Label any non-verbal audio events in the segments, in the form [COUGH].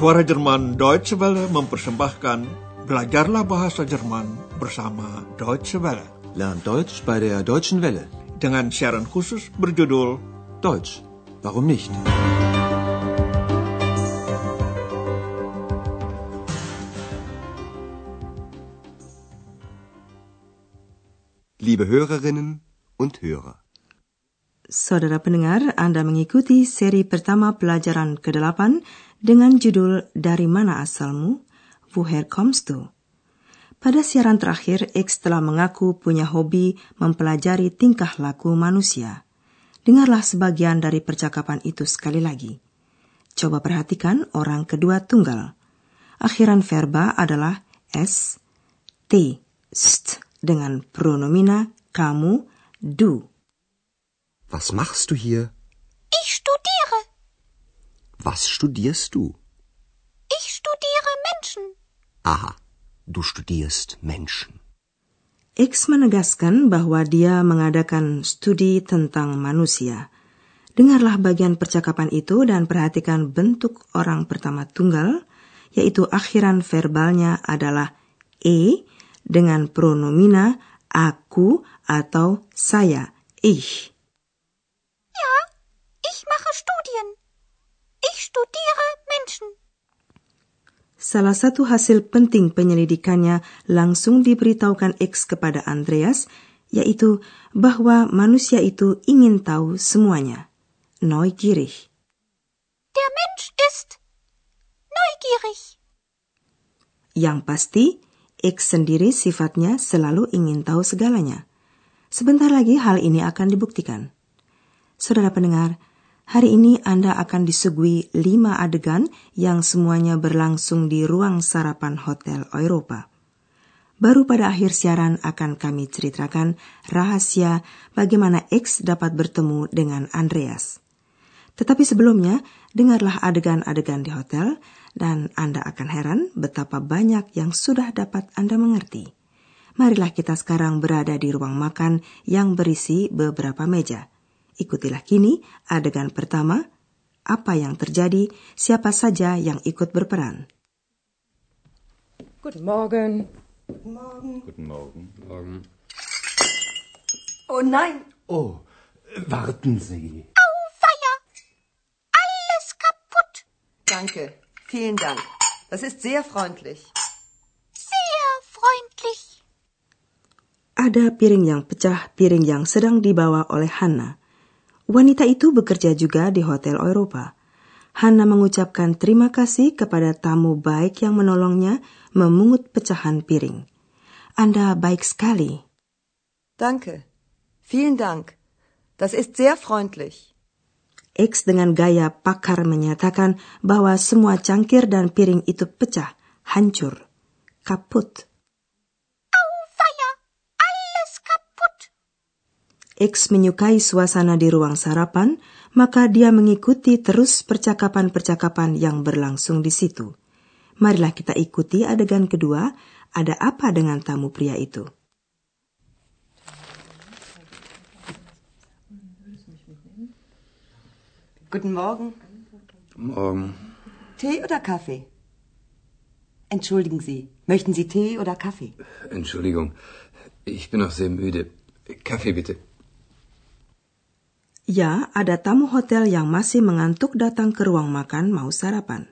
Suara Jerman Deutsche Welle mempersembahkan Belajarlah Bahasa Jerman bersama Deutsche Welle. Lernt Deutsch bei der Deutschen Welle. Dengan siaran khusus berjudul Deutsch, warum nicht? Liebe Hörerinnen und Hörer. Saudara pendengar, Anda mengikuti seri pertama pelajaran ke-8 dengan judul Dari Mana Asalmu? Woher kommst du? Pada siaran terakhir, X telah mengaku punya hobi mempelajari tingkah laku manusia. Dengarlah sebagian dari percakapan itu sekali lagi. Coba perhatikan orang kedua tunggal. Akhiran verba adalah s, t, st dengan pronomina kamu, du. Was machst du hier? Was studierst du? Ich studiere Menschen. Aha, du studierst Menschen. X menegaskan bahwa dia mengadakan studi tentang manusia. Dengarlah bagian percakapan itu dan perhatikan bentuk orang pertama tunggal, yaitu akhiran verbalnya adalah e dengan pronomina aku atau saya, ich. Ja, ich mache Studien. Studiere Menschen. Salah satu hasil penting penyelidikannya langsung diberitahukan X kepada Andreas, yaitu bahwa manusia itu ingin tahu semuanya. Neugierig. Der Mensch ist neugierig. Yang pasti, X sendiri sifatnya selalu ingin tahu segalanya. Sebentar lagi hal ini akan dibuktikan. Saudara pendengar, hari ini Anda akan disuguhi lima adegan yang semuanya berlangsung di ruang sarapan Hotel Eropa. Baru pada akhir siaran akan kami ceritakan rahasia bagaimana X dapat bertemu dengan Andreas. Tetapi sebelumnya, dengarlah adegan-adegan di hotel dan Anda akan heran betapa banyak yang sudah dapat Anda mengerti. Marilah kita sekarang berada di ruang makan yang berisi beberapa meja. Ikutilah kini adegan pertama, apa yang terjadi, siapa saja yang ikut berperan. Guten Morgen. Guten Morgen. Morgen. Oh nein, Oh, warten Sie. Auweia! Alles kaputt. danke. Vielen Dank. Das ist sehr freundlich. Sehr freundlich. Ada piring yang pecah, piring yang sedang dibawa oleh Hannah. Wanita itu bekerja juga di Hotel Eropa. Hannah mengucapkan terima kasih kepada tamu baik yang menolongnya memungut pecahan piring. Anda baik sekali. Danke. Vielen Dank. Das ist sehr freundlich. X dengan gaya pakar menyatakan bahwa semua cangkir dan piring itu pecah, hancur, kaput. Auweia! Alles kaputt. X menyukai suasana di ruang sarapan, maka dia mengikuti terus percakapan-percakapan yang berlangsung di situ. Marilah kita ikuti adegan kedua, ada apa dengan tamu pria itu. Guten Morgen. Morgen. Tee oder Kaffee? Entschuldigen Sie, möchten Sie Tee oder Kaffee? Entschuldigung, ich bin noch sehr müde. Kaffee bitte. Ya, ada tamu hotel yang masih mengantuk datang ke ruang makan mau sarapan.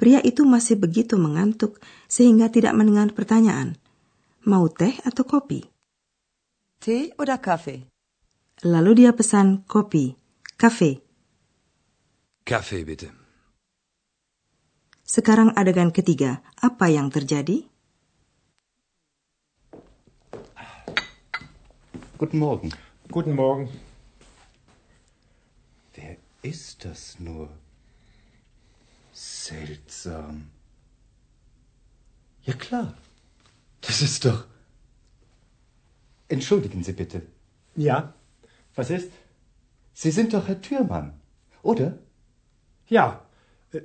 Pria itu masih begitu mengantuk sehingga tidak mendengar pertanyaan. Mau teh atau kopi? Tee oder Kaffee? Lalu dia pesan kopi, kafe. Kaffee bitte. Sekarang adegan ketiga, apa yang terjadi? Guten Morgen. Guten Morgen. Ist das nur? Seltsam. Ja klar. Das ist doch. Entschuldigen Sie bitte. Ja, was ist? Sie sind doch Herr Türmann, oder? Ja. Äh,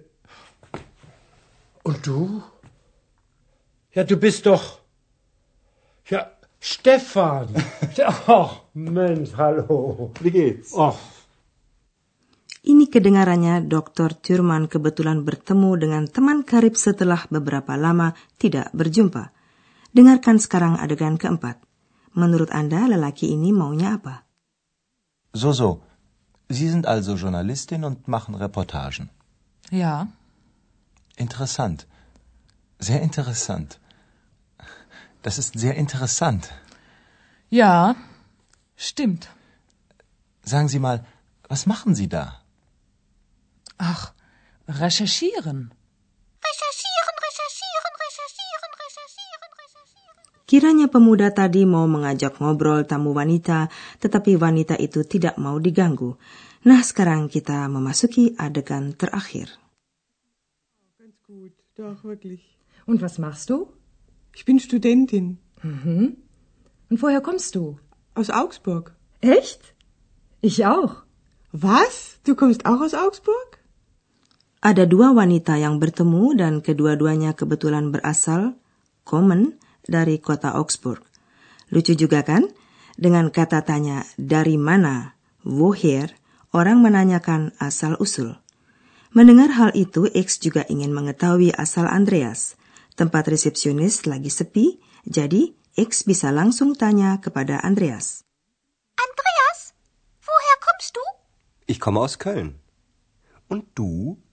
Und du? Ja, du bist doch. Ja, Stefan. [LAUGHS] Ach, Mensch, hallo. Wie geht's? Ach, Ini kedengarannya Dr. Thurman kebetulan bertemu dengan teman karib setelah beberapa lama tidak berjumpa. Dengarkan sekarang adegan keempat. Menurut Anda lelaki ini maunya apa? So, so. Sie sind also Journalistin und machen Reportagen. Ja. Interessant. Sehr interessant. Das ist sehr interessant. Ja, stimmt. Sagen Sie mal, was machen Sie da? Ach, recherchieren. Recherchieren, recherchieren, recherchieren, recherchieren, recherchieren. Kiranya pemuda tadi mau mengajak ngobrol tamu wanita, tetapi wanita itu tidak mau diganggu. Nah, sekarang kita memasuki adegan terakhir. Ganz gut, doch, wirklich. Und was machst du? Ich bin Studentin. Mhm. Und woher kommst du? Aus Augsburg. Echt? Ich auch. Was? Du kommst auch aus Augsburg? Ada dua wanita yang bertemu dan kedua-duanya kebetulan berasal, kommen, dari kota Augsburg. Lucu juga kan? Dengan kata tanya dari mana, woher, orang menanyakan asal-usul. Mendengar hal itu, X juga ingin mengetahui asal Andreas. Tempat resepsionis lagi sepi, jadi X bisa langsung tanya kepada Andreas. Andreas, woher kommst du? Ich komme aus Köln. Und du?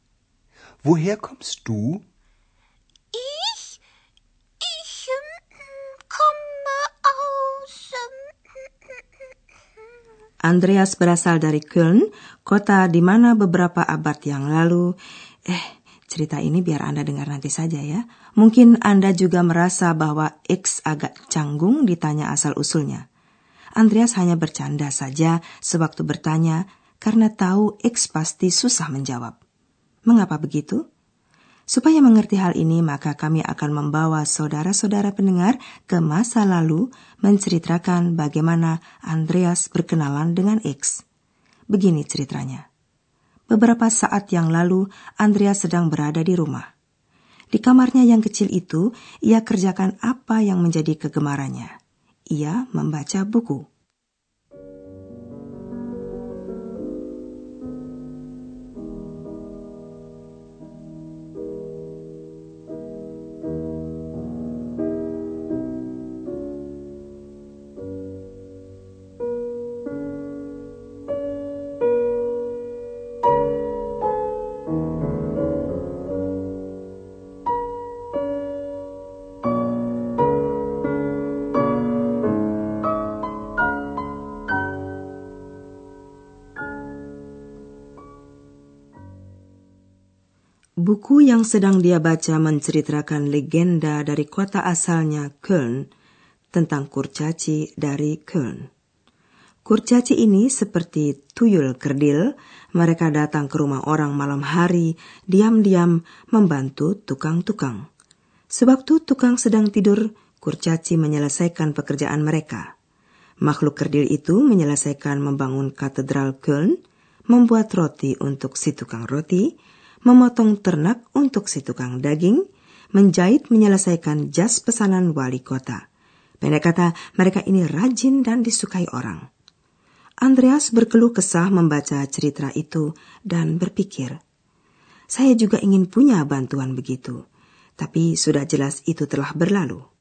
Woher kommst du? Ich? Ich ähm, komme aus. Ähm, Andreas berasal dari Köln, kota di mana beberapa abad yang lalu... Eh, cerita ini biar Anda dengar nanti saja ya. Mungkin Anda juga merasa bahwa X agak canggung ditanya asal-usulnya. Andreas hanya bercanda saja sewaktu bertanya karena tahu X pasti susah menjawab. Mengapa begitu? Supaya mengerti hal ini, maka kami akan membawa saudara-saudara pendengar ke masa lalu menceritakan bagaimana Andreas berkenalan dengan X. Begini ceritanya. Beberapa saat yang lalu, Andreas sedang berada di rumah. Di kamarnya yang kecil itu, ia kerjakan apa yang menjadi kegemarannya. Ia membaca buku. Buku yang sedang dia baca menceritakan legenda dari kota asalnya Köln tentang kurcaci dari Köln. Kurcaci ini seperti tuyul kerdil, mereka datang ke rumah orang malam hari, diam-diam membantu tukang-tukang. Sewaktu tukang sedang tidur, kurcaci menyelesaikan pekerjaan mereka. Makhluk kerdil itu menyelesaikan membangun katedral Köln, membuat roti untuk si tukang roti, memotong ternak untuk si tukang daging, menjahit menyelesaikan jas pesanan wali kota. Pendek kata, mereka ini rajin dan disukai orang. Andreas berkeluh kesah membaca cerita itu dan berpikir, saya juga ingin punya bantuan begitu, tapi sudah jelas itu telah berlalu.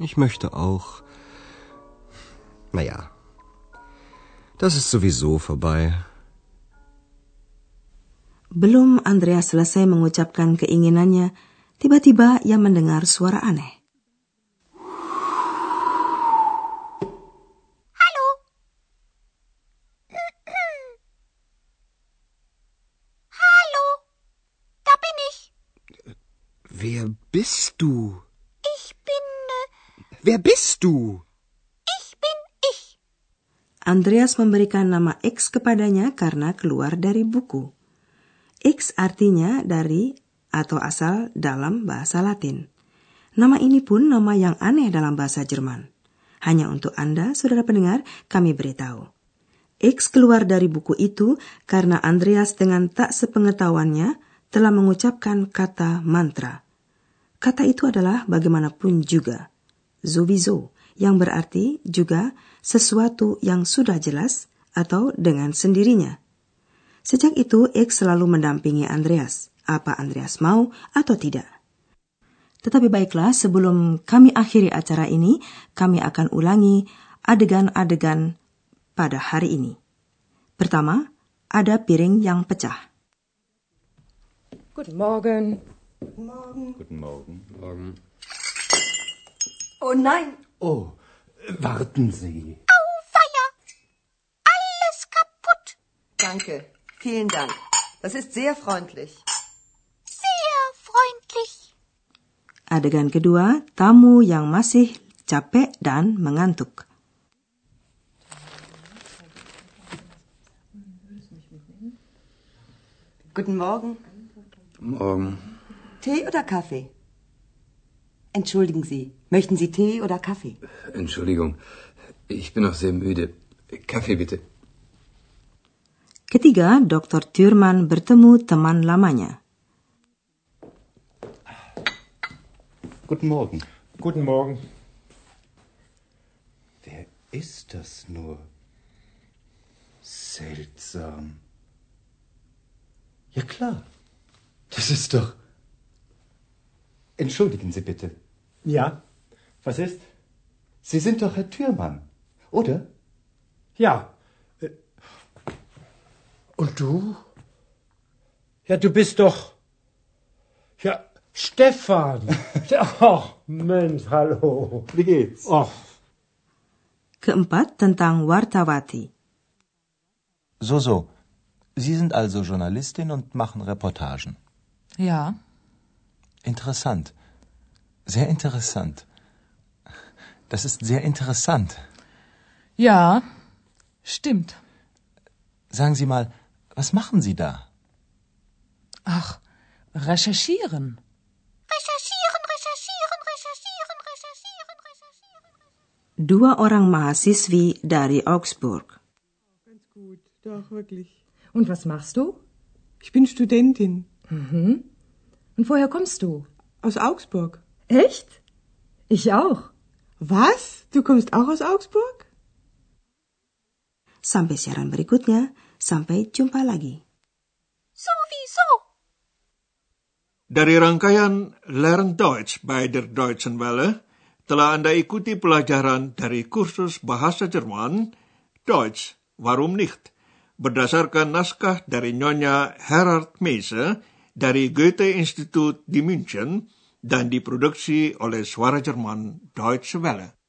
Ich möchte auch. Naja, das ist sowieso vorbei. Belum Andreas selesai mengucapkan keinginannya, tiba-tiba ia mendengar suara aneh. Hallo? [CLEARS THROAT] Hallo? Da bin ich. Wer bist du? Wer bist du? ich bin ich. Andreas memberikan nama X kepadanya karena keluar dari buku. X artinya dari atau asal dalam bahasa Latin. Nama ini pun nama yang aneh dalam bahasa Jerman. Hanya untuk Anda, saudara pendengar, kami beritahu. X keluar dari buku itu karena Andreas dengan tak sepengetahuannya telah mengucapkan kata mantra. Kata itu adalah bagaimanapun juga, sowieso, yang berarti juga sesuatu yang sudah jelas atau dengan sendirinya. Sejak itu, X selalu mendampingi Andreas, apa Andreas mau atau tidak. Tetapi baiklah, sebelum kami akhiri acara ini, kami akan ulangi adegan-adegan pada hari ini. Pertama, ada piring yang pecah. Guten Morgen. Guten Morgen. Guten Morgen. Morgen. Oh nein! Oh, warten Sie. Auweia! Alles kaputt! Danke. Vielen Dank. Das ist sehr freundlich. Sehr freundlich. Adegan kedua, tamu yang masih capek dan mengantuk. Guten Morgen. Morgen. Tee oder Kaffee? Entschuldigen Sie, möchten Sie Tee oder Kaffee? Entschuldigung. Ich bin noch sehr müde. Kaffee bitte. Ketiga, Dr. Thürmann bertemu teman lamanya. Guten Morgen. Guten Morgen. Wer ist das nur? Seltsam. Ja klar. Das ist doch. Entschuldigen Sie bitte. Ja, was ist? Sie sind doch Herr Türmann, oder? Ja. Äh, Und du? Ja, du bist doch. Ja, Stefan. [LAUGHS] Ach, Mensch, hallo. Wie geht's? Ach, Keempat, tentang wartawati. So, so. Sie sind also Journalistin und machen Reportagen. Ja. Interessant. Sehr interessant. Das ist sehr interessant. Ja, stimmt. Sagen Sie mal, was machen Sie da? Ach, recherchieren. Recherchieren, recherchieren, recherchieren, recherchieren, recherchieren. Dua orang mahasiswi dari Augsburg. Ganz gut, doch, wirklich. Und was machst du? Ich bin Studentin. Mhm. Und woher kommst du? Aus Augsburg. Echt? Ich auch. Was? Du kommst auch aus Augsburg? Sampai siaran berikutnya, sampai jumpa lagi. Sowieso. Dari rangkaian Learn Deutsch bei der Deutschen Welle, telah Anda ikuti pelajaran dari kursus bahasa Jerman, Deutsch, warum nicht, berdasarkan naskah dari Nyonya Herard Meise dari Goethe Institut di München dan diproduksi oleh Suara Jerman Deutsche Welle.